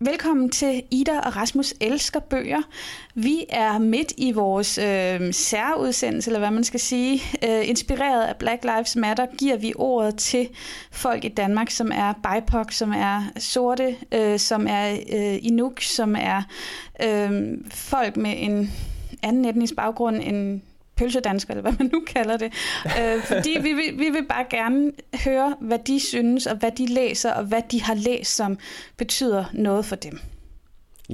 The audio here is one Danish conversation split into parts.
Velkommen til Ida og Rasmus Elsker Bøger. Vi er midt i vores øh, særudsendelse, eller hvad man skal sige. Øh, inspireret af Black Lives Matter giver vi ordet til folk i Danmark, som er BIPOC, som er sorte, øh, som er øh, Inuk, som er øh, folk med en anden etnisk baggrund end pølsedansker, eller hvad man nu kalder det. Øh, fordi vi vil, vi vil bare gerne høre, hvad de synes, og hvad de læser, og hvad de har læst, som betyder noget for dem.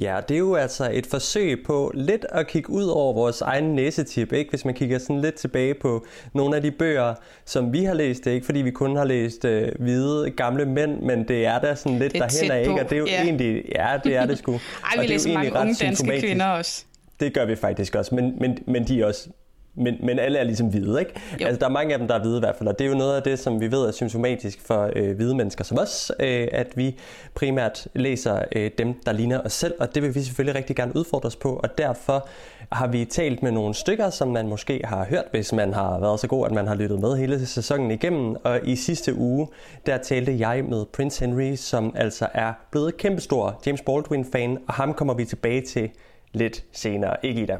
Ja, det er jo altså et forsøg på lidt at kigge ud over vores egen næsetip, ikke? hvis man kigger sådan lidt tilbage på nogle af de bøger, som vi har læst. Ikke fordi vi kun har læst øh, hvide gamle mænd, men det er da sådan lidt derhen af, ikke? og det er jo ja. egentlig, ja, det er det sgu. Ej, vi læser mange unge danske kvinder også. Det gør vi faktisk også, men, men, men de er også men, men alle er ligesom hvide, ikke? Jo. Altså, der er mange af dem, der er hvide i hvert fald, og det er jo noget af det, som vi ved er symptomatisk for øh, hvide mennesker som os, øh, at vi primært læser øh, dem, der ligner os selv, og det vil vi selvfølgelig rigtig gerne udfordre os på, og derfor har vi talt med nogle stykker, som man måske har hørt, hvis man har været så god, at man har lyttet med hele sæsonen igennem, og i sidste uge, der talte jeg med Prince Henry, som altså er blevet kæmpestor James Baldwin-fan, og ham kommer vi tilbage til lidt senere, ikke i dag.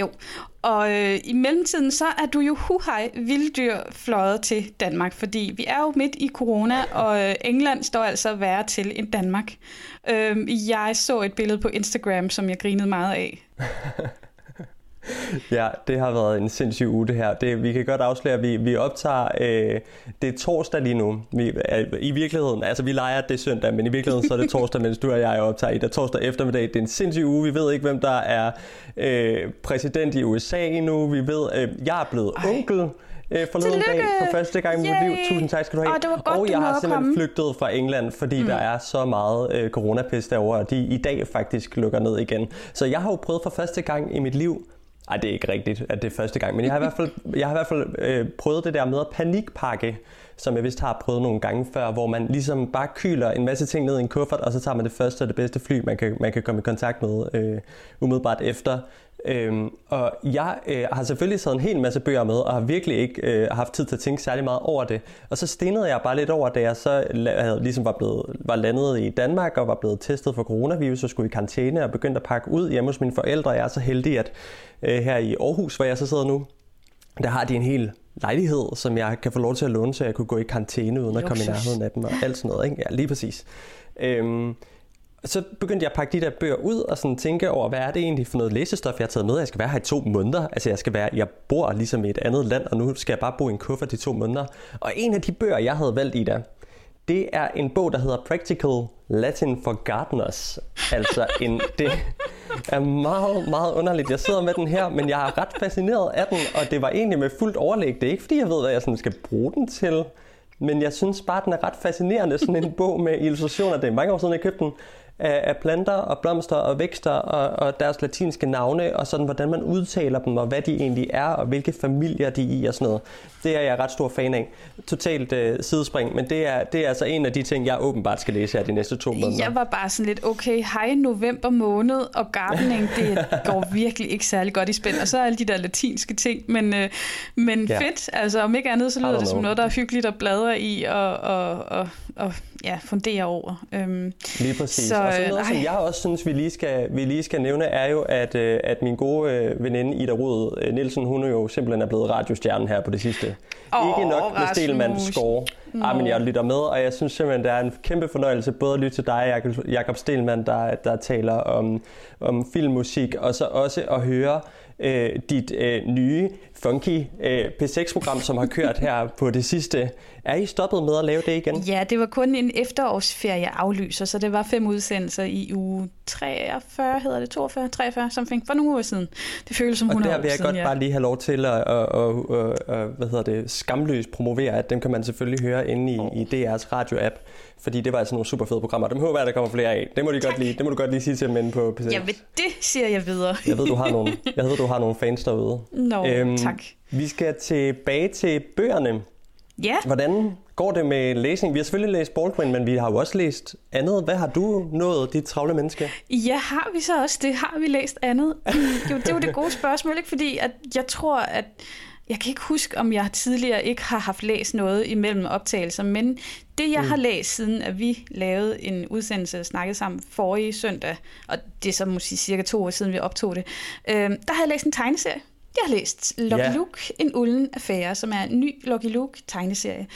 Jo, og øh, i mellemtiden så er du jo huhej vilddyr fløjet til Danmark, fordi vi er jo midt i corona, og øh, England står altså værre til end Danmark. Øh, jeg så et billede på Instagram, som jeg grinede meget af. ja, det har været en sindssyg uge det her. Det, vi kan godt afsløre, at vi, vi optager, øh, det er torsdag lige nu. Vi, øh, I virkeligheden, altså vi leger, det er søndag, men i virkeligheden så er det torsdag, mens du og jeg optager i det torsdag eftermiddag. Det er en sindssyg uge. Vi ved ikke, hvem der er øh, præsident i USA endnu. Vi ved, øh, jeg er blevet Ej. onkel øh, forleden Tillykke. dag for første gang i mit liv. Tusind tak skal du have. Og, det var godt, og jeg har simpelthen komme. flygtet fra England, fordi mm. der er så meget øh, coronapest derovre, og de i dag faktisk lukker ned igen. Så jeg har jo prøvet for første gang i mit liv ej, det er ikke rigtigt, at det er første gang, men jeg har i hvert fald, jeg har i hvert fald øh, prøvet det der med at panikpakke, som jeg vist har prøvet nogle gange før, hvor man ligesom bare kyler en masse ting ned i en kuffert, og så tager man det første og det bedste fly, man kan, man kan komme i kontakt med øh, umiddelbart efter. Øhm, og jeg øh, har selvfølgelig taget en hel masse bøger med, og har virkelig ikke øh, haft tid til at tænke særlig meget over det. Og så stenede jeg bare lidt over, da jeg så havde, ligesom var, blevet, var landet i Danmark, og var blevet testet for coronavirus, og skulle i karantæne, og begyndte at pakke ud hjemme hos mine forældre. Jeg er så heldig, at øh, her i Aarhus, hvor jeg så sidder nu, der har de en hel lejlighed, som jeg kan få lov til at låne, så jeg kunne gå i karantæne uden at komme i nærheden af dem og alt sådan noget. Ikke? Ja, lige præcis. Øhm, så begyndte jeg at pakke de der bøger ud og sådan tænke over, hvad er det egentlig for noget læsestof, jeg har taget med. Jeg skal være her i to måneder. Altså jeg skal være, jeg bor ligesom i et andet land, og nu skal jeg bare bo i en kuffert i to måneder. Og en af de bøger, jeg havde valgt i der, det er en bog, der hedder Practical Latin for Gardeners. Altså en, det er meget, meget underligt. Jeg sidder med den her, men jeg er ret fascineret af den, og det var egentlig med fuldt overlæg. Det er ikke, fordi jeg ved, hvad jeg sådan skal bruge den til. Men jeg synes bare, den er ret fascinerende, sådan en bog med illustrationer. Det er mange år siden, jeg købte den af, af planter og blomster og vækster og, og deres latinske navne, og sådan hvordan man udtaler dem, og hvad de egentlig er, og hvilke familier de er i og sådan noget. Det er jeg ret stor fan af. Totalt øh, sidespring, men det er, det er altså en af de ting, jeg åbenbart skal læse her de næste to måneder. Jeg var bare sådan lidt, okay, hej november måned, og gardening, det går virkelig ikke særlig godt i spænd. Og så er alle de der latinske ting, men, øh, men ja. fedt. Altså om ikke andet, så lyder det som noget, der er hyggeligt at bladre i og, og, og, og ja, fundere over. Øhm, Lige præcis. Så, og så noget, ej. som jeg også synes, vi lige skal, vi lige skal nævne, er jo, at, øh, at min gode øh, veninde Ida Rud øh, Nielsen, hun er jo simpelthen er blevet radiostjerne her på det sidste. Oh, Ikke nok med Stelmans score. No. Ah, men jeg lytter med, og jeg synes simpelthen, det er en kæmpe fornøjelse både at lytte til dig, Jakob Stelman, der, der taler om, om filmmusik, og så også at høre øh, dit øh, nye funky øh, P6-program, som har kørt her på det sidste. Er I stoppet med at lave det igen? Ja, det var kun en efterårsferie aflyser, så det var fem udsendelser i uge 43, hedder det 42, 43, something, for nogle uger siden. Det føles som 100 år Og der vil jeg siden, godt ja. bare lige have lov til at, at, at, at, at hvad hedder det, skamløst promovere, at dem kan man selvfølgelig høre inde i, oh. i DR's radio-app fordi det var altså nogle super fede programmer. Dem håber jeg, der kommer flere af. Det må, de godt lige, det må du godt lige sige til inde på PC. Ja, det siger jeg videre. jeg ved, du har nogle, jeg ved, du har nogle fans derude. Nå, øhm, tak. Vi skal tilbage til bøgerne. Ja. Hvordan går det med læsning? Vi har selvfølgelig læst Baldwin, men vi har jo også læst andet. Hvad har du nået, dit travle menneske? Ja, har vi så også det? Har vi læst andet? Jo, det er jo det gode spørgsmål, ikke? Fordi at jeg tror, at jeg kan ikke huske, om jeg tidligere ikke har haft læst noget imellem optagelser, men det, jeg mm. har læst siden, at vi lavede en udsendelse og snakkede sammen forrige søndag, og det er så måske cirka to år siden, vi optog det, øh, der har jeg læst en tegneserie. Jeg har læst Lucky yeah. Luke, en ulden affære, som er en ny Lucky Luke tegneserie.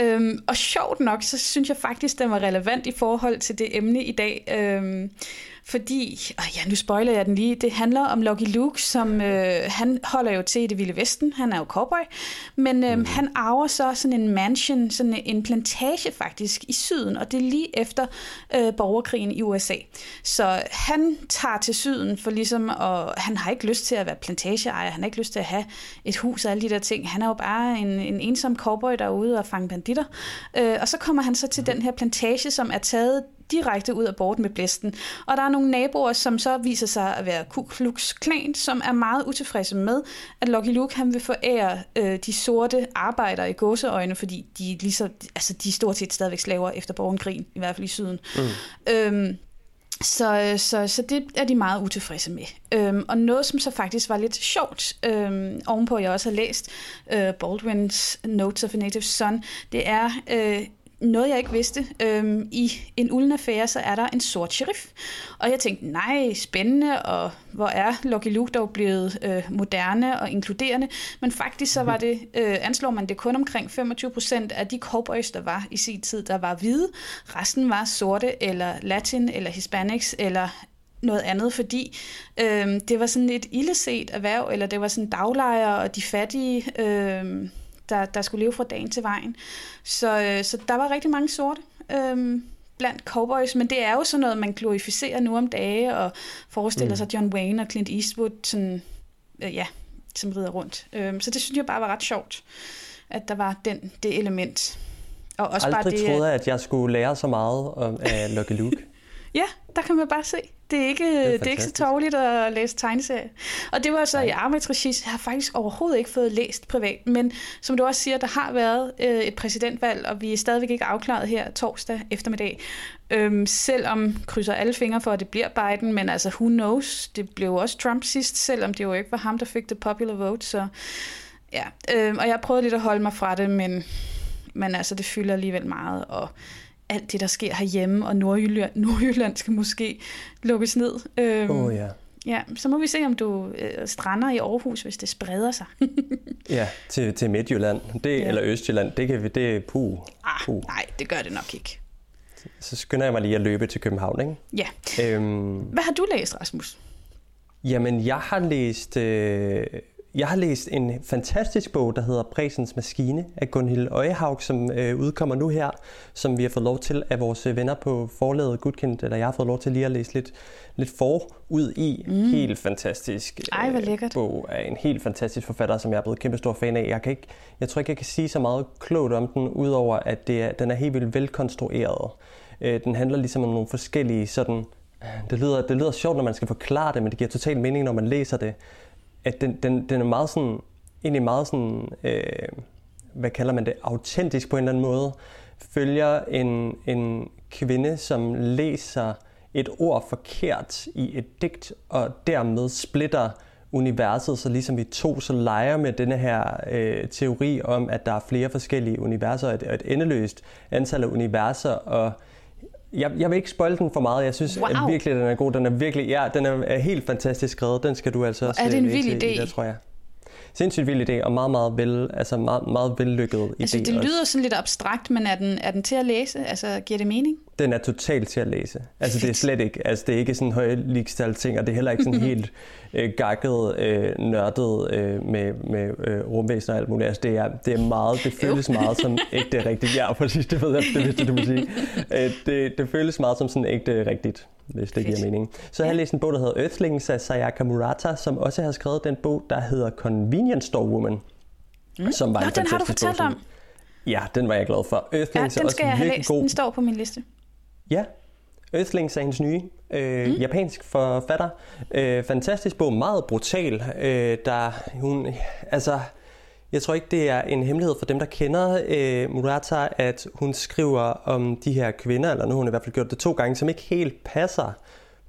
Øhm, og sjovt nok, så synes jeg faktisk, den var relevant i forhold til det emne i dag. Øhm, fordi, og ja, nu spoiler jeg den lige, det handler om Lucky Luke, som øh, han holder jo til i det vilde vesten, han er jo cowboy, men øh, mm. han arver så sådan en mansion, sådan en plantage faktisk i syden, og det er lige efter øh, borgerkrigen i USA. Så han tager til syden for ligesom, og han har ikke lyst til at være plantageejer, han har ikke lyst til at have et hus og alle de der ting, han er jo bare en, en ensom cowboy derude og fange banditter, øh, og så kommer han så til mm. den her plantage, som er taget direkte ud af bort med blæsten. Og der er nogle naboer, som så viser sig at være Ku Klux Klan, som er meget utilfredse med, at Lucky Luke han vil forære øh, de sorte arbejdere i gåseøjne, fordi de, ligesom, altså, de er stort set stadigvæk slaver efter borgerkrigen, i hvert fald i syden. Mm. Øhm, så, så, så det er de meget utilfredse med. Øhm, og noget, som så faktisk var lidt sjovt, øhm, ovenpå jeg også har læst øh, Baldwin's Notes of a Native Son, det er øh, noget, jeg ikke vidste. Øhm, I en ulden affære, så er der en sort sheriff. Og jeg tænkte, nej, spændende, og hvor er Lucky Luke dog blevet øh, moderne og inkluderende. Men faktisk så var det, øh, anslår man det kun omkring 25 procent af de cowboys, der var i sin tid, der var hvide. Resten var sorte, eller latin, eller hispanics, eller noget andet, fordi øh, det var sådan et illeset erhverv, eller det var sådan daglejere og de fattige... Øh, der, der skulle leve fra dagen til vejen. Så, øh, så der var rigtig mange sorte øh, blandt cowboys, men det er jo sådan noget, man glorificerer nu om dage, og forestiller mm. sig John Wayne og Clint Eastwood, sådan, øh, ja, som rider rundt. Øh, så det synes jeg bare var ret sjovt, at der var den, det element. Og også Aldrig bare det, troede, at jeg skulle lære så meget om af Lucky Luke. ja, der kan man bare se. Det er ikke, det er, det er ikke så tårligt at læse tegneserier. Og det var så Nej. i arbejdsregi, jeg har faktisk overhovedet ikke fået læst privat. Men som du også siger, der har været øh, et præsidentvalg, og vi er stadigvæk ikke afklaret her torsdag eftermiddag. Øhm, selvom krydser alle fingre for, at det bliver Biden, men altså who knows, det blev også Trump sidst, selvom det jo ikke var ham, der fik det popular vote. Så ja, øhm, og jeg prøvede lidt at holde mig fra det, men, men altså det fylder alligevel meget, og alt det, der sker herhjemme, og Nordjylland, Nordjylland skal måske lukkes ned. Øhm, oh, ja. Ja, så må vi se, om du øh, strander i Aarhus, hvis det spreder sig. ja, til, til Midtjylland, det, ja. eller Østjylland, det kan vi, det er puh, ah, puh. Nej, det gør det nok ikke. Så skynder jeg mig lige at løbe til København, ikke? Ja. Øhm, Hvad har du læst, Rasmus? Jamen, jeg har læst... Øh, jeg har læst en fantastisk bog, der hedder Presens Maskine af Gunhild Øjehaug, som øh, udkommer nu her, som vi har fået lov til af vores venner på forlaget Gudkendt, eller jeg har fået lov til lige at læse lidt, lidt forud i. Mm. Helt fantastisk Ej, hvor lækkert. bog af en helt fantastisk forfatter, som jeg er blevet kæmpe stor fan af. Jeg, kan ikke, jeg tror ikke, jeg kan sige så meget klogt om den, udover at det er, den er helt vildt velkonstrueret. Øh, den handler ligesom om nogle forskellige sådan... Det lyder, det lyder sjovt, når man skal forklare det, men det giver total mening, når man læser det at den, den, den er meget sådan, egentlig meget sådan, øh, hvad kalder man det, autentisk på en eller anden måde, følger en, en kvinde, som læser et ord forkert i et digt, og dermed splitter universet, så ligesom vi to så leger med denne her øh, teori om, at der er flere forskellige universer, og et, et endeløst antal af universer, og jeg, jeg vil ikke spoil den for meget. Jeg synes wow. at virkelig, den er god. Den er virkelig, ja, den er helt fantastisk skrevet. Den skal du altså også Er det en vild idé? Det, tror jeg sindssygt vild idé, og meget, meget, vel, altså meget, meget vellykket idé. Altså, det lyder også. sådan lidt abstrakt, men er den, er den til at læse? Altså, giver det mening? Den er totalt til at læse. Altså, det er slet ikke, altså, det er ikke sådan højligstal ting, og det er heller ikke sådan helt øh, gakket, øh, nørdet øh, med, med øh, rumvæsener og alt muligt. Altså, det er, det er meget, det føles meget som ægte rigtigt. Ja, præcis, det ved jeg, det vidste du sige. Øh, det, det føles meget som sådan ægte rigtigt hvis det giver mening. Så jeg har læst en bog, der hedder Earthlings af Sayaka Murata, som også har skrevet den bog, der hedder Convenience Store Woman. Mm. Som var Nå, en den har du fortalt bog, om. Ja, den var jeg glad for. Earthlings ja, den skal er også jeg have læst. God. Den står på min liste. Ja, Earthlings er hendes nye øh, mm. japansk forfatter. Øh, fantastisk bog, meget brutal. Øh, der hun, altså, jeg tror ikke, det er en hemmelighed for dem, der kender øh, Murata, at hun skriver om de her kvinder, eller nu har hun i hvert fald gjort det to gange, som ikke helt passer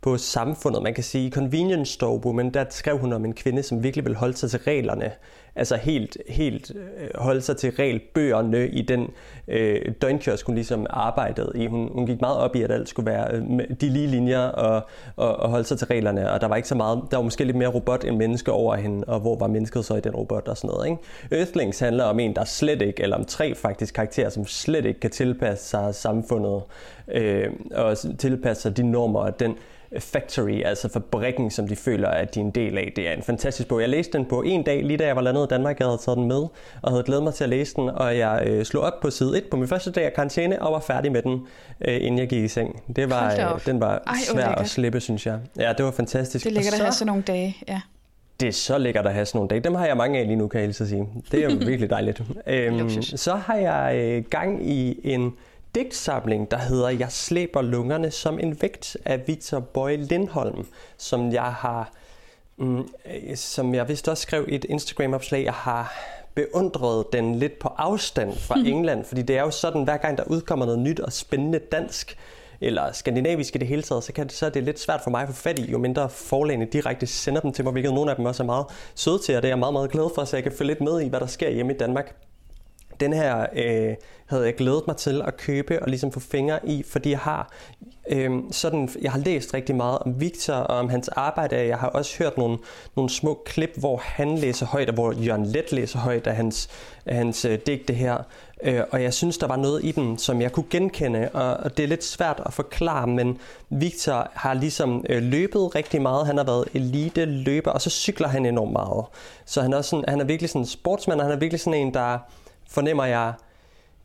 på samfundet. Man kan sige, Convenience Store Woman, der skrev hun om en kvinde, som virkelig vil holde sig til reglerne. altså helt, helt øh, holde sig til regelbøgerne i den øh, døgnkiosk, hun ligesom arbejdede i. Hun, hun gik meget op i, at alt skulle være øh, de lige linjer og, og, og holde sig til reglerne, og der var ikke så meget, der var måske lidt mere robot end menneske over hende, og hvor var mennesket så i den robot og sådan noget. Ikke? Earthlings handler om en, der slet ikke, eller om tre faktisk karakterer, som slet ikke kan tilpasse sig samfundet, øh, og tilpasse sig de normer og den factory, altså fabrikken, som de føler, at de er en del af. Det er en fantastisk bog. Jeg læste den på en dag, lige da jeg var landet i Danmark. Jeg havde taget den med, og havde glædet mig til at læse den, og jeg øh, slog op på side 1 på min første dag af karantæne, og var færdig med den, øh, inden jeg gik i seng. Det var, øh, den var Ej, svær at slippe, synes jeg. Ja, det var fantastisk. Det ligger der have sådan nogle dage, ja. Det er så lækkert at have sådan nogle dage. Dem har jeg mange af lige nu, kan jeg hilse sige. Det er jo virkelig dejligt. øhm, så har jeg øh, gang i en digtsamling, der hedder Jeg slæber lungerne som en vægt af Victor Boy Lindholm, som jeg har, mm, som jeg vist også skrev i et Instagram-opslag, jeg har beundret den lidt på afstand fra England, fordi det er jo sådan, hver gang der udkommer noget nyt og spændende dansk, eller skandinavisk i det hele taget, så, kan det, så er det lidt svært for mig at få fat i, jo mindre forlagene direkte sender dem til mig, hvilket nogle af dem også er meget søde til, og det er jeg meget, meget glad for, så jeg kan følge lidt med i, hvad der sker hjemme i Danmark den her øh, havde jeg glædet mig til at købe og ligesom få fingre i, fordi jeg har øh, sådan, jeg har læst rigtig meget om Victor og om hans arbejde. Jeg har også hørt nogle, nogle små klip, hvor han læser højt, og hvor Jørgen Let læser højt af hans, af hans øh, digte her. Øh, og jeg synes, der var noget i dem, som jeg kunne genkende, og, og det er lidt svært at forklare, men Victor har ligesom øh, løbet rigtig meget. Han har været elite løber, og så cykler han enormt meget. Så han er, sådan, han er virkelig sådan en sportsmand, og han er virkelig sådan en, der fornemmer jeg,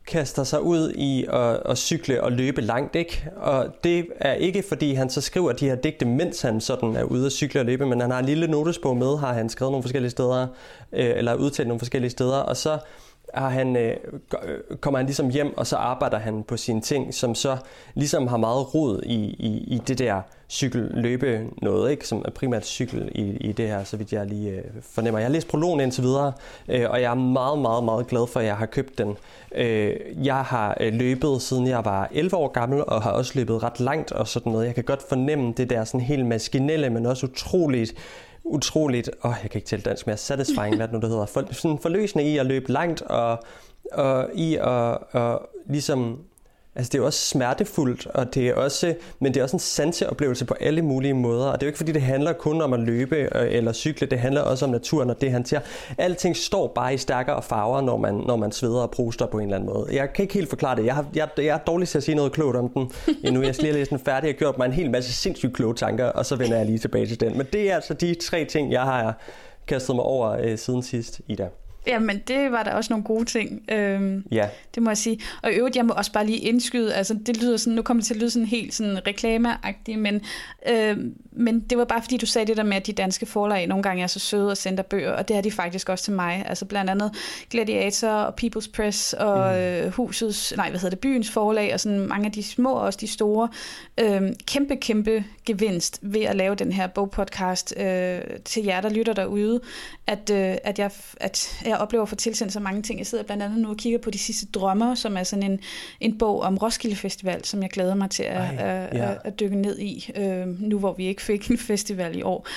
kaster sig ud i at, at cykle og løbe langt, ikke? Og det er ikke, fordi han så skriver de her digte, mens han sådan er ude at cykle og løbe, men han har en lille notesbog med, har han skrevet nogle forskellige steder, øh, eller udtalt nogle forskellige steder, og så har han, øh, øh, kommer han ligesom hjem, og så arbejder han på sine ting, som så ligesom har meget rod i, i, i det der cykel-løbe noget, ikke? som er primært cykel i, i det her, så vidt jeg lige øh, fornemmer. Jeg har læst prologen indtil videre, øh, og jeg er meget, meget, meget glad for, at jeg har købt den. Øh, jeg har øh, løbet, siden jeg var 11 år gammel, og har også løbet ret langt og sådan noget. Jeg kan godt fornemme det der sådan helt maskinelle, men også utroligt utroligt, åh, oh, jeg kan ikke tælle dansk mere, satisfying, hvad det nu det hedder, for, sådan forløsende i at løbe langt, og, og i at og ligesom Altså det er jo også smertefuldt, og det er også, men det er også en sanseoplevelse på alle mulige måder. Og det er jo ikke fordi, det handler kun om at løbe øh, eller cykle, det handler også om naturen og det han siger. Alting står bare i stærkere farver, når man, når man sveder og proster på en eller anden måde. Jeg kan ikke helt forklare det. Jeg, har, jeg, jeg er dårlig til at sige noget klogt om den endnu. Jeg skal lige læse den færdig. og gjort mig en hel masse sindssygt kloge tanker, og så vender jeg lige tilbage til den. Men det er altså de tre ting, jeg har kastet mig over øh, siden sidst, Ida. Jamen, det var der også nogle gode ting. Øhm, ja. Det må jeg sige. Og i øvrigt, jeg må også bare lige indskyde, altså det lyder sådan, nu kommer det til at lyde sådan helt sådan reklameagtigt, men, øhm, men det var bare fordi, du sagde det der med, at de danske forlag nogle gange er så søde og sender bøger, og det er de faktisk også til mig. Altså blandt andet Gladiator og People's Press og mm. øh, husets, nej, hvad hedder det, byens forlag, og sådan mange af de små og også de store. Øhm, kæmpe, kæmpe gevinst ved at lave den her bogpodcast øh, til jer, der lytter derude, at, øh, at, jeg, at jeg oplever at få tilsendt så mange ting. Jeg sidder blandt andet nu og kigger på De sidste drømmer, som er sådan en, en bog om Roskilde Festival, som jeg glæder mig til at, Ej, ja. at, at dykke ned i, øh, nu hvor vi ikke fik en festival i år.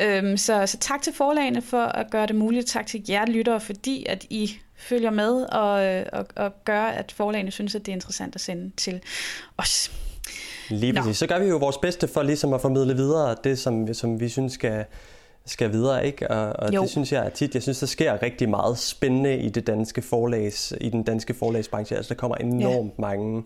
Øh, så, så tak til forlagene for at gøre det muligt. Tak til jer lyttere, fordi at I følger med og, øh, og, og gør, at forlagene synes, at det er interessant at sende til os. Lige præcis. Nå. Så gør vi jo vores bedste for ligesom at formidle videre det, som, som vi synes skal, skal videre, ikke? Og, og det synes jeg er tit, jeg synes, der sker rigtig meget spændende i det danske forlags, i den danske forlagsbranche. Altså, der kommer enormt ja. mange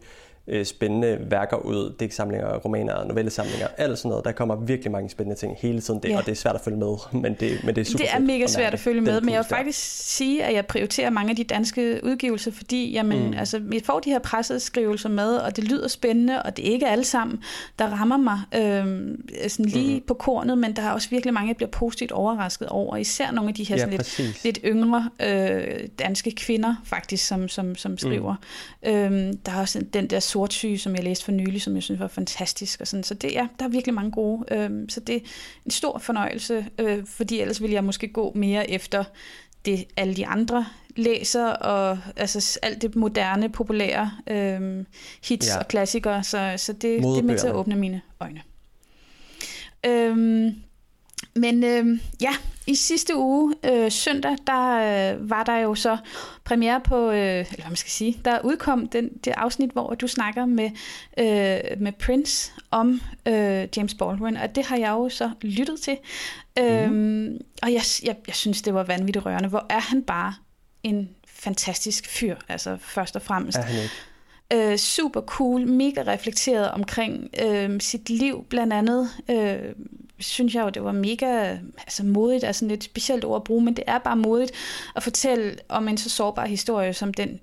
øh, spændende værker ud, digtsamlinger, romaner, novellesamlinger, alt sådan noget. Der kommer virkelig mange spændende ting hele tiden, det, ja. og det er svært at følge med, men det, men det er super Det er mega svært at følge med, men jeg vil faktisk sige, at jeg prioriterer mange af de danske udgivelser, fordi jamen, mm. altså, vi får de her presseskrivelser med, og det lyder spændende, og det er ikke alle sammen, der rammer mig øh, sådan lige mm. på kornet, men der er også virkelig mange, der bliver positivt overrasket over, især nogle af de her ja, sådan lidt, lidt yngre øh, danske kvinder, faktisk, som, som, som skriver. Mm. Øh, der er også den der sortsyge, som jeg læste for nylig, som jeg synes var fantastisk. Og sådan. Så det, ja, der er virkelig mange gode. Øh, så det er en stor fornøjelse, øh, fordi ellers ville jeg måske gå mere efter det, alle de andre læser, og altså alt det moderne, populære øh, hits ja. og klassikere. Så, så det, det er med til at åbne mine øjne. Øh, Men øh, ja, i sidste uge, øh, søndag, der øh, var der jo så premiere på, øh, eller hvad man skal sige, der udkom den, det afsnit, hvor du snakker med, øh, med Prince om øh, James Baldwin, og det har jeg jo så lyttet til. Mm. Øhm, og jeg, jeg, jeg synes, det var vanvittigt rørende. Hvor er han bare en fantastisk fyr, altså først og fremmest. Er han ikke? Øh, super cool, mega reflekteret omkring øh, sit liv, blandt andet. Øh, synes jeg jo, det var mega altså modigt, altså lidt specielt ord at bruge, men det er bare modigt at fortælle om en så sårbar historie som den,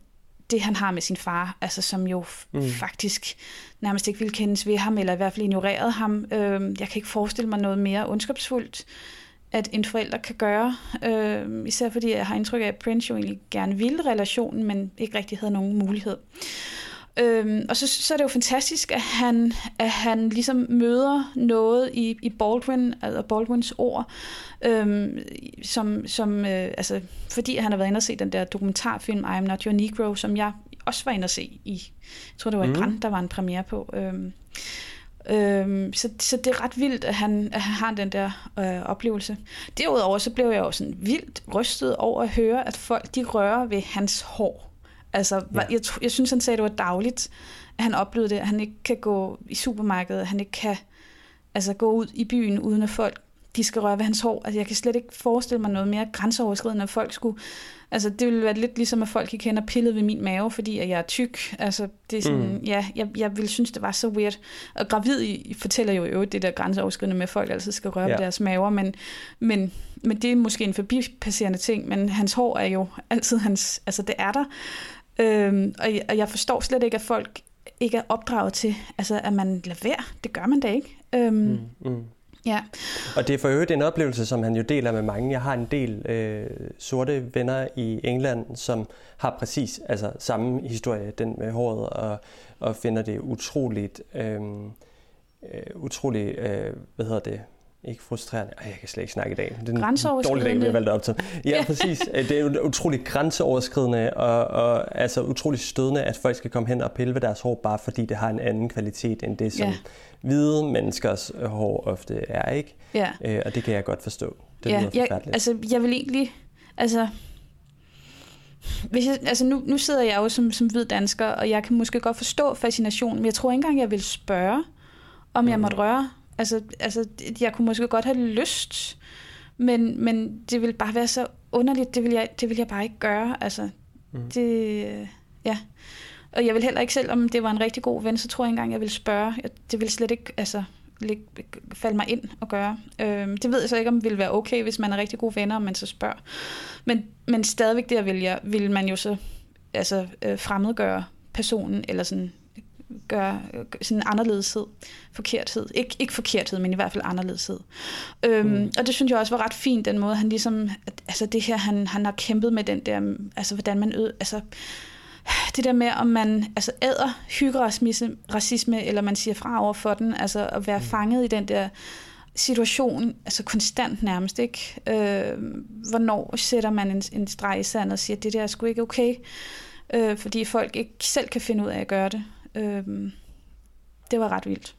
det han har med sin far, altså som jo mm. faktisk nærmest ikke ville kendes ved ham, eller i hvert fald ignoreret ham. Øh, jeg kan ikke forestille mig noget mere ondskabsfuldt, at en forælder kan gøre. Øh, især fordi jeg har indtryk af, at Prince jo egentlig gerne ville relationen, men ikke rigtig havde nogen mulighed. Øhm, og så, så er det jo fantastisk, at han, at han ligesom møder noget i, i Baldwin, altså Baldwins ord, øhm, som, som øh, altså, fordi han har været inde og se den der dokumentarfilm I Am Not Your Negro, som jeg også var inde og se i, jeg tror det var i mm. Brand, der var en premiere på. Øhm, øhm, så, så det er ret vildt, at han, at han har den der øh, oplevelse. Derudover så blev jeg jo sådan vildt rystet over at høre, at folk de rører ved hans hår. Altså, ja. jeg, jeg synes, han sagde, at det var dagligt, at han oplevede det, at han ikke kan gå i supermarkedet, at han ikke kan altså, gå ud i byen, uden at folk de skal røre ved hans hår. Altså, jeg kan slet ikke forestille mig noget mere grænseoverskridende, at folk skulle... Altså, det ville være lidt ligesom, at folk ikke kender pillet ved min mave, fordi at jeg er tyk. Altså, det er sådan... Mm. Ja, jeg, jeg ville synes, det var så weird. Og gravid I fortæller jo øvrigt det der grænseoverskridende med, at folk altid skal røre ja. ved deres maver, men, men, men det er måske en forbipasserende ting, men hans hår er jo altid hans... Altså, det er der. Øhm, og, jeg, og jeg forstår slet ikke, at folk ikke er opdraget til, altså at man lader være. Det gør man da ikke. Øhm, mm, mm. Ja. Og det er for øvrigt en oplevelse, som han jo deler med mange. Jeg har en del øh, sorte venner i England, som har præcis altså, samme historie, den med håret, og, og finder det utroligt, øh, øh, utroligt, øh, hvad hedder det, ikke frustrerende. Ej, jeg kan slet ikke snakke i dag. Det er en dårlig dag, vi har valgt op til. Ja, præcis. Det er utroligt grænseoverskridende og, og altså utroligt stødende, at folk skal komme hen og pille ved deres hår, bare fordi det har en anden kvalitet end det, som ja. hvide menneskers hår ofte er, ikke? Ja. Øh, og det kan jeg godt forstå. Det ja, jeg, altså, jeg vil egentlig... Altså, hvis jeg, altså nu, nu sidder jeg jo som, som hvid dansker, og jeg kan måske godt forstå fascinationen, men jeg tror ikke engang, jeg vil spørge, om mm. jeg måtte røre Altså, altså, jeg kunne måske godt have lyst, men, men det vil bare være så underligt. Det vil jeg, det vil jeg bare ikke gøre. Altså, mm. det, ja. Og jeg vil heller ikke selv, om det var en rigtig god ven, så tror jeg engang, jeg vil spørge. Det vil slet ikke altså, falde mig ind og gøre. Øhm, det ved jeg så ikke, om det vil være okay, hvis man er rigtig gode venner, og man så spørger. Men, men stadigvæk der vil, jeg, vil man jo så altså, øh, fremmedgøre personen, eller sådan gør sådan anderledeshed, forkerthed. Ik- ikke forkerthed, men i hvert fald anderledeshed. Øhm, mm. Og det synes jeg også var ret fint, den måde, han ligesom, altså det her, han, han har kæmpet med den der, altså hvordan man øde, altså det der med, om man altså æder hyggeracisme, racisme, eller man siger fra over for den, altså at være mm. fanget i den der situation, altså konstant nærmest, ikke? Øh, hvornår sætter man en, en streg i sand og siger, det der er sgu ikke okay, øh, fordi folk ikke selv kan finde ud af at gøre det. Øhm, det var ret vildt.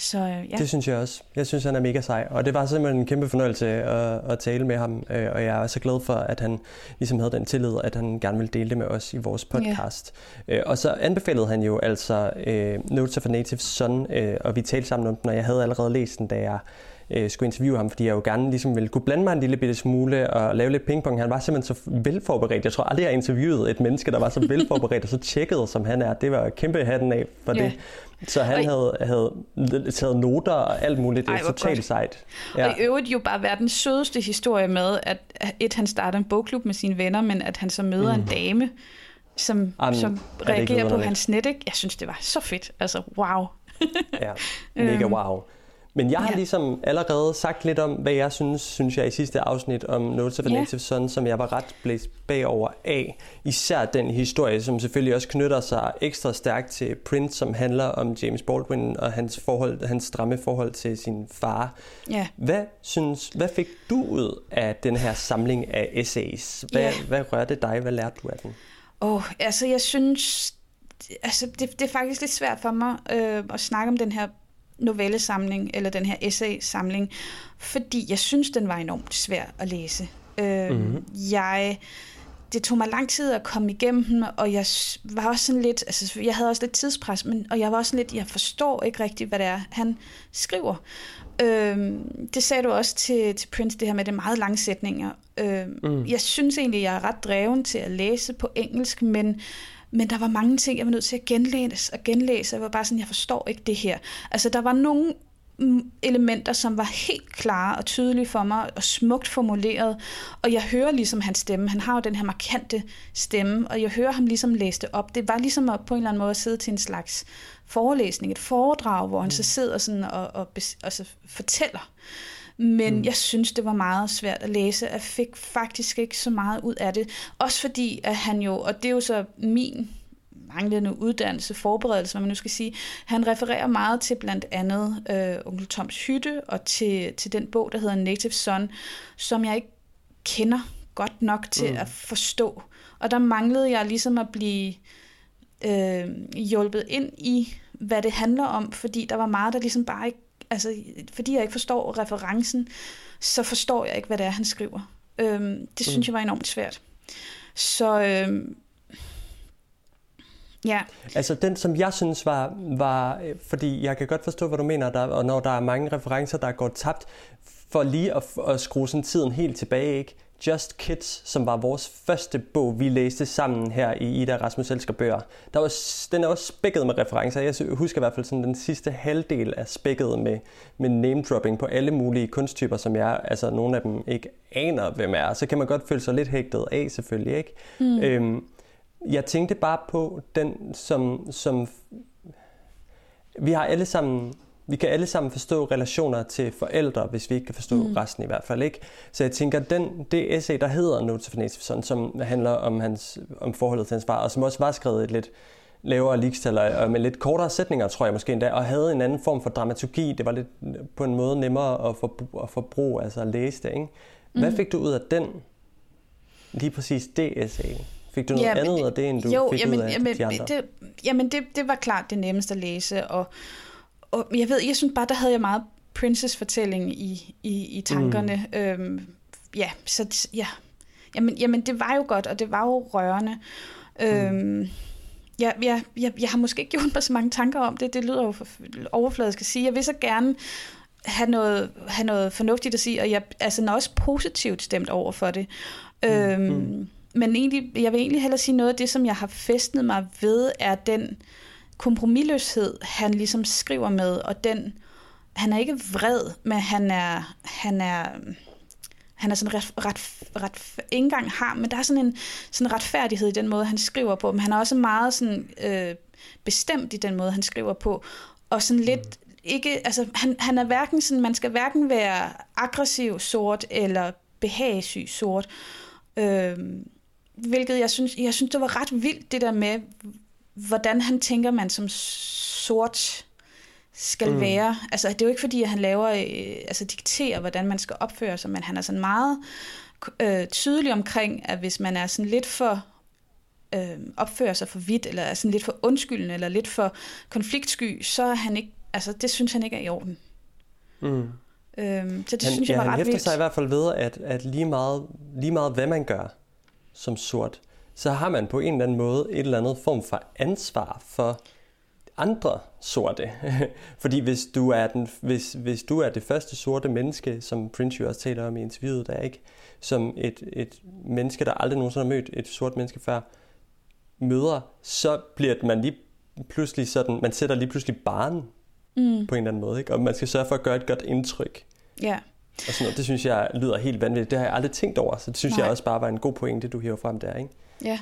Så, øh, ja. Det synes jeg også. Jeg synes, han er mega sej. Og det var simpelthen en kæmpe fornøjelse at, at tale med ham. Øh, og jeg er så glad for, at han ligesom havde den tillid, at han gerne ville dele det med os i vores podcast. Yeah. Og så anbefalede han jo altså uh, Notes of a Native Son, uh, og vi talte sammen om den, og jeg havde allerede læst den, da jeg øh, skulle interviewe ham, fordi jeg jo gerne ligesom ville kunne blande mig en lille bitte smule og lave lidt pingpong. Han var simpelthen så velforberedt. Jeg tror aldrig, jeg har interviewet et menneske, der var så velforberedt og så tjekket, som han er. Det var kæmpe hatten af for yeah. det. Så han havde, havde taget noter og alt muligt. Det er totalt sejt. Ja. Og i øvrigt jo bare verdens sødeste historie med, at et, han starter en bogklub med sine venner, men at han så møder mm. en dame, som, Am, som reagerer på hans net. Ikke? Jeg synes, det var så fedt. Altså, wow. ja, mega øhm. wow. Men jeg har ja. ligesom allerede sagt lidt om, hvad jeg synes, synes jeg i sidste afsnit om Notes of a Native. Son, som jeg var ret blæst bagover af. Især den historie, som selvfølgelig også knytter sig ekstra stærkt til Prince, som handler om James Baldwin og hans, forhold, hans stramme forhold til sin far. Ja. Hvad, synes, hvad fik du ud af den her samling af essays? Hvad, ja. hvad rørte dig? Hvad lærte du af den? Oh, altså jeg synes, altså det, det er faktisk lidt svært for mig øh, at snakke om den her novellesamling, eller den her essay-samling, fordi jeg synes, den var enormt svær at læse. Øh, mm-hmm. Jeg det tog mig lang tid at komme igennem den, og jeg var også sådan lidt, altså jeg havde også lidt tidspres, men, og jeg var også sådan lidt, jeg forstår ikke rigtigt, hvad det er, han skriver. Øhm, det sagde du også til, til Prince, det her med det meget lange sætninger. Øhm, mm. Jeg synes egentlig, jeg er ret dreven til at læse på engelsk, men men der var mange ting, jeg var nødt til at genlæse og genlæse. Jeg var bare sådan, jeg forstår ikke det her. Altså, der var nogle elementer, som var helt klare og tydelige for mig, og smukt formuleret. Og jeg hører ligesom hans stemme. Han har jo den her markante stemme, og jeg hører ham ligesom læse det op. Det var ligesom at på en eller anden måde at sidde til en slags forelæsning, et foredrag, hvor han mm. så sidder sådan og, og, og så fortæller. Men mm. jeg synes, det var meget svært at læse. Jeg fik faktisk ikke så meget ud af det. Også fordi, at han jo, og det er jo så min manglende uddannelse, forberedelse, hvad man nu skal sige. Han refererer meget til blandt andet øh, onkel Toms hytte og til, til den bog, der hedder Native Son, som jeg ikke kender godt nok til mm. at forstå. Og der manglede jeg ligesom at blive øh, hjulpet ind i, hvad det handler om, fordi der var meget, der ligesom bare ikke, altså fordi jeg ikke forstår referencen, så forstår jeg ikke, hvad det er, han skriver. Øh, det synes mm. jeg var enormt svært. Så øh, Ja. Altså den, som jeg synes var, var, fordi jeg kan godt forstå, hvad du mener, der, og når der er mange referencer, der går tabt, for lige at, at skrue sådan tiden helt tilbage, ikke? Just Kids, som var vores første bog, vi læste sammen her i Ida Rasmus Elsker Bøger. Der var, den er også spækket med referencer. Jeg husker i hvert fald sådan den sidste halvdel er spækket med, med name-dropping på alle mulige kunsttyper, som jeg, altså nogle af dem ikke aner, hvem er. Så kan man godt føle sig lidt hægtet af, selvfølgelig, ikke? Mm. Øhm, jeg tænkte bare på den, som, som vi har alle sammen vi kan alle sammen forstå relationer til forældre, hvis vi ikke kan forstå mm. resten i hvert fald. ikke. Så jeg tænker, den, det essay, der hedder Notes of Native som handler om, hans, om forholdet til hans far, og som også var skrevet et lidt lavere likstal, og med lidt kortere sætninger, tror jeg måske endda, og havde en anden form for dramaturgi. Det var lidt på en måde nemmere at, for, at forbruge, altså at læse det. Ikke? Hvad mm. fik du ud af den? Lige præcis det essay? Fik du noget jamen, andet ud af det, end du jo, fik jamen, ud af jamen, de andre? Det, jamen, det, det var klart det nemmeste at læse, og, og jeg ved, jeg synes bare, der havde jeg meget princess-fortælling i, i, i tankerne. Mm. Øhm, ja, så ja. Jamen, jamen, det var jo godt, og det var jo rørende. Øhm, mm. Ja, ja, jeg, jeg har måske ikke gjort mig så mange tanker om det. Det lyder jo overfladisk at sige. Jeg vil så gerne have noget, have noget fornuftigt at sige, og jeg altså, er også positivt stemt over for det. Mm. Øhm, mm men egentlig, jeg vil egentlig hellere sige noget af det, som jeg har festnet mig ved, er den kompromilløshed, han ligesom skriver med, og den, han er ikke vred, men han er, han er, han er sådan ret, ret, ret ikke engang har, men der er sådan en sådan retfærdighed i den måde, han skriver på, men han er også meget sådan, øh, bestemt i den måde, han skriver på, og sådan lidt, ikke, altså han, han er hverken sådan, man skal hverken være aggressiv sort, eller behagesyg sort, øh, hvilket jeg synes, jeg synes, det var ret vildt, det der med, hvordan han tænker, man som sort skal mm. være. Altså, det er jo ikke fordi, at han laver, øh, altså dikterer, hvordan man skal opføre sig, men han er sådan meget øh, tydelig omkring, at hvis man er sådan lidt for øh, opfører sig for vidt, eller er sådan lidt for undskyldende, eller lidt for konfliktsky, så er han ikke, altså det synes han ikke er i orden. Mm. Øhm, så det han, synes jeg ja, var ret han hæfter vildt. sig i hvert fald ved, at, at lige, meget, lige meget hvad man gør, som sort, så har man på en eller anden måde et eller andet form for ansvar for andre sorte. Fordi hvis du, er den, hvis, hvis du er det første sorte menneske, som Prince jo også taler om i interviewet, der ikke, som et, et menneske, der aldrig nogensinde har mødt et sort menneske før, møder, så bliver man lige pludselig sådan, man sætter lige pludselig barn mm. på en eller anden måde, ikke? og man skal sørge for at gøre et godt indtryk. Ja. Og sådan noget. Det synes jeg lyder helt vanvittigt. Det har jeg aldrig tænkt over, så det synes Nej. jeg også bare var en god pointe, du hiver frem der, ikke? Ja,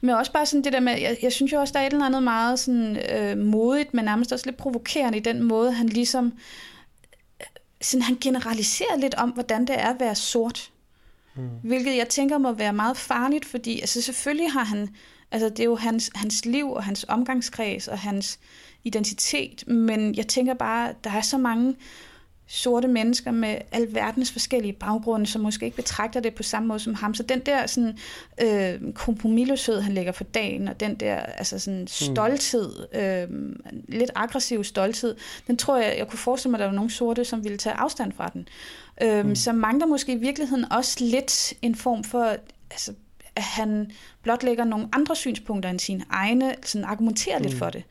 men også bare sådan det der med, jeg, jeg synes jo også, der er et eller andet meget sådan, øh, modigt, men nærmest også lidt provokerende i den måde, han ligesom, øh, sådan, han generaliserer lidt om, hvordan det er at være sort. Mm. Hvilket jeg tænker må være meget farligt, fordi altså selvfølgelig har han, altså det er jo hans, hans liv og hans omgangskreds og hans identitet, men jeg tænker bare, der er så mange sorte mennesker med alverdens forskellige baggrunde, som måske ikke betragter det på samme måde som ham. Så den der sådan, øh, kompromilløshed, han lægger for dagen, og den der altså sådan stolthed, øh, lidt aggressiv stolthed, den tror jeg, jeg kunne forestille mig, at der var nogle sorte, som ville tage afstand fra den. Øh, mm. Så mangler måske i virkeligheden også lidt en form for... Altså, at han blot lægger nogle andre synspunkter end sine egne, sådan argumenterer mm. lidt for det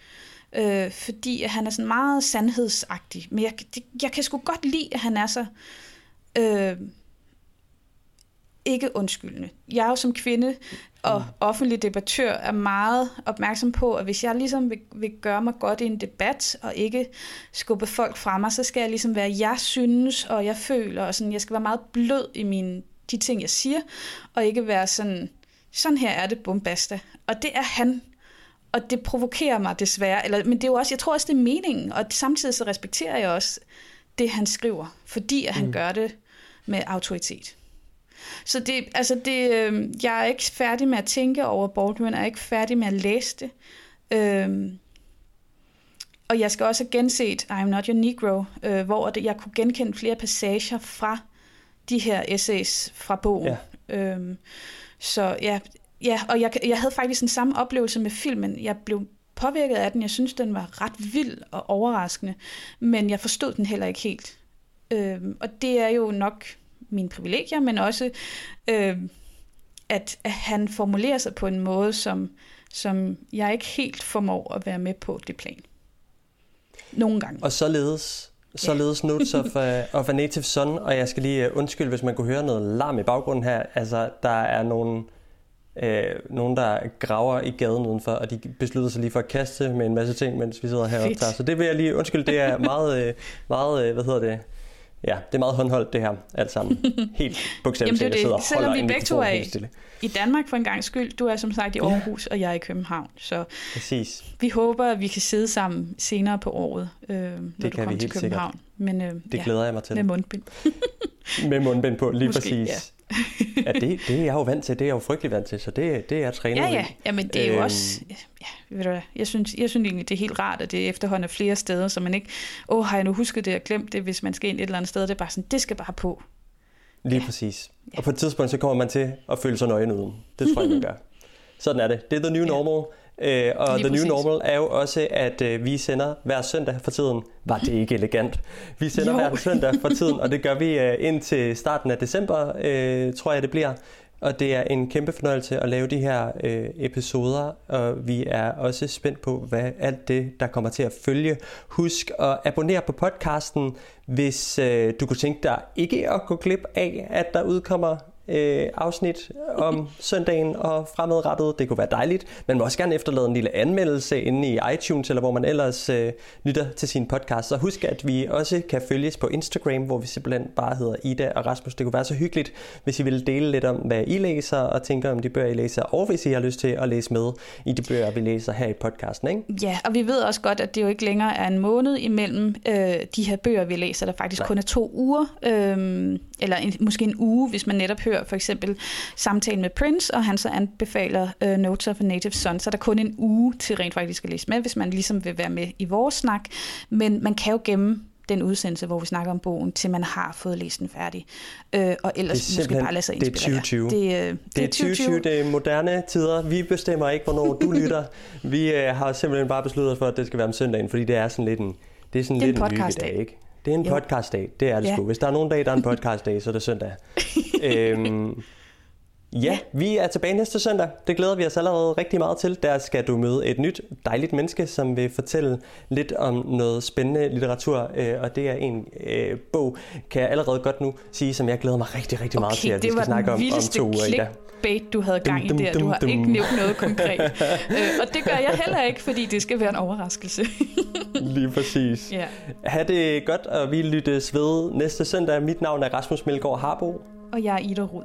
øh, fordi han er sådan meget sandhedsagtig. Men jeg, det, jeg kan sgu godt lide, at han er så øh, ikke undskyldende. Jeg er jo som kvinde og mm. offentlig debattør er meget opmærksom på, at hvis jeg ligesom vil, vil gøre mig godt i en debat, og ikke skubbe folk fra mig, så skal jeg ligesom være, jeg synes, og jeg føler, og sådan, jeg skal være meget blød i mine, de ting, jeg siger, og ikke være sådan, sådan her er det, bombasta. Og det er han og det provokerer mig desværre. Eller, men det er jo også, jeg tror også, det er meningen, og samtidig så respekterer jeg også det, han skriver, fordi at han mm. gør det med autoritet. Så det, altså det, øh, jeg er ikke færdig med at tænke over Baldwin, jeg er ikke færdig med at læse det. Øh, og jeg skal også have genset I'm Not Your Negro, øh, hvor det, jeg kunne genkende flere passager fra de her essays fra bogen. Ja. Øh, så ja, ja, og jeg, jeg havde faktisk en samme oplevelse med filmen. Jeg blev påvirket af den. Jeg synes, den var ret vild og overraskende, men jeg forstod den heller ikke helt. Øh, og det er jo nok mine privilegier, men også, øh, at, at han formulerer sig på en måde, som, som jeg ikke helt formår at være med på det plan. Nogle gange. Og således således yeah. Notes of, uh, of a Native Son, og jeg skal lige uh, undskylde, hvis man kunne høre noget larm i baggrunden her. Altså, der er nogle øh, nogen, der graver i gaden udenfor, og de beslutter sig lige for at kaste med en masse ting, mens vi sidder heroppe der. Så det vil jeg lige undskylde, det er meget, øh, meget øh, hvad hedder det, Ja, det er meget håndholdt det her, alt sammen. Helt bogstaveligt Jamen, det er det. Selvom vi begge to er i Danmark for en gang skyld. Du er som sagt i Aarhus, ja. og jeg er i København. Så Præcis. vi håber, at vi kan sidde sammen senere på året, øh, når det du kommer til København. Sikkert. Men, øh, det glæder ja, jeg mig til. Med mundbind. med mundbind på, lige Måske, præcis. Ja ja, det, det er jeg jo vant til. Det er jeg jo frygtelig vant til, så det, det er jeg trænet Ja, ja. ja men det er jo øhm. også... Ja, ved du hvad, jeg synes, jeg synes egentlig, det er helt rart, at det er efterhånden er flere steder, så man ikke... Åh, oh, har jeg nu husket det og glemt det, hvis man skal ind et eller andet sted? Det er bare sådan, det skal bare på. Lige ja. præcis. Og på et tidspunkt, så kommer man til at føle sig nøgen uden. Det tror jeg, man gør. Sådan er det. Det er the new normal. Ja. Øh, og Lige The præcis. New Normal er jo også, at øh, vi sender hver søndag for tiden. Var det ikke elegant? Vi sender jo. hver søndag for tiden, og det gør vi øh, indtil starten af december, øh, tror jeg det bliver. Og det er en kæmpe fornøjelse at lave de her øh, episoder, og vi er også spændt på, hvad alt det, der kommer til at følge. Husk at abonnere på podcasten, hvis øh, du kunne tænke dig ikke at gå glip af, at der udkommer øh, afsnit om søndagen og fremadrettet. Det kunne være dejligt. Man må også gerne efterlade en lille anmeldelse inde i iTunes, eller hvor man ellers øh, lytter til sin podcast. Så husk, at vi også kan følges på Instagram, hvor vi simpelthen bare hedder Ida og Rasmus. Det kunne være så hyggeligt, hvis I ville dele lidt om, hvad I læser, og tænker om de bøger, I læser, og hvis I har lyst til at læse med i de bøger, vi læser her i podcasten. Ikke? Ja, og vi ved også godt, at det jo ikke længere er en måned imellem øh, de her bøger, vi læser. Der faktisk Nej. kun er to uger, øh, eller en, måske en uge, hvis man netop hører for eksempel samtalen med Prince, og han så anbefaler uh, Notes of a Native Son, så er der kun en uge til rent faktisk at læse med, hvis man ligesom vil være med i vores snak. Men man kan jo gemme den udsendelse, hvor vi snakker om bogen, til man har fået læst den færdig. Øh, og ellers måske bare lade sig inspirere. Det er 2020. Det, øh, det, det er 2020, det er moderne tider. Vi bestemmer ikke, hvornår du lytter. Vi øh, har simpelthen bare besluttet os for, at det skal være om søndagen, fordi det er sådan lidt en, det er sådan det er lidt en, en podcast-dag, ikke? Det er en podcast-dag, det er det ja. sgu. Hvis der er nogen dag, der er en podcast-dag, så er det søndag. øhm, ja, vi er tilbage næste søndag. Det glæder vi os allerede rigtig meget til. Der skal du møde et nyt, dejligt menneske, som vil fortælle lidt om noget spændende litteratur. Øh, og det er en øh, bog, kan jeg allerede godt nu sige, som jeg glæder mig rigtig, rigtig meget okay, til, at vi skal snakke om, om to uger i dag bait, du havde gang dum, dum, i der. Du har dum, ikke nævnt noget konkret. øh, og det gør jeg heller ikke, fordi det skal være en overraskelse. Lige præcis. Ja. Ha' det godt, og vi lyttes ved næste søndag. Mit navn er Rasmus Melgaard Harbo. Og jeg er Ida Rud.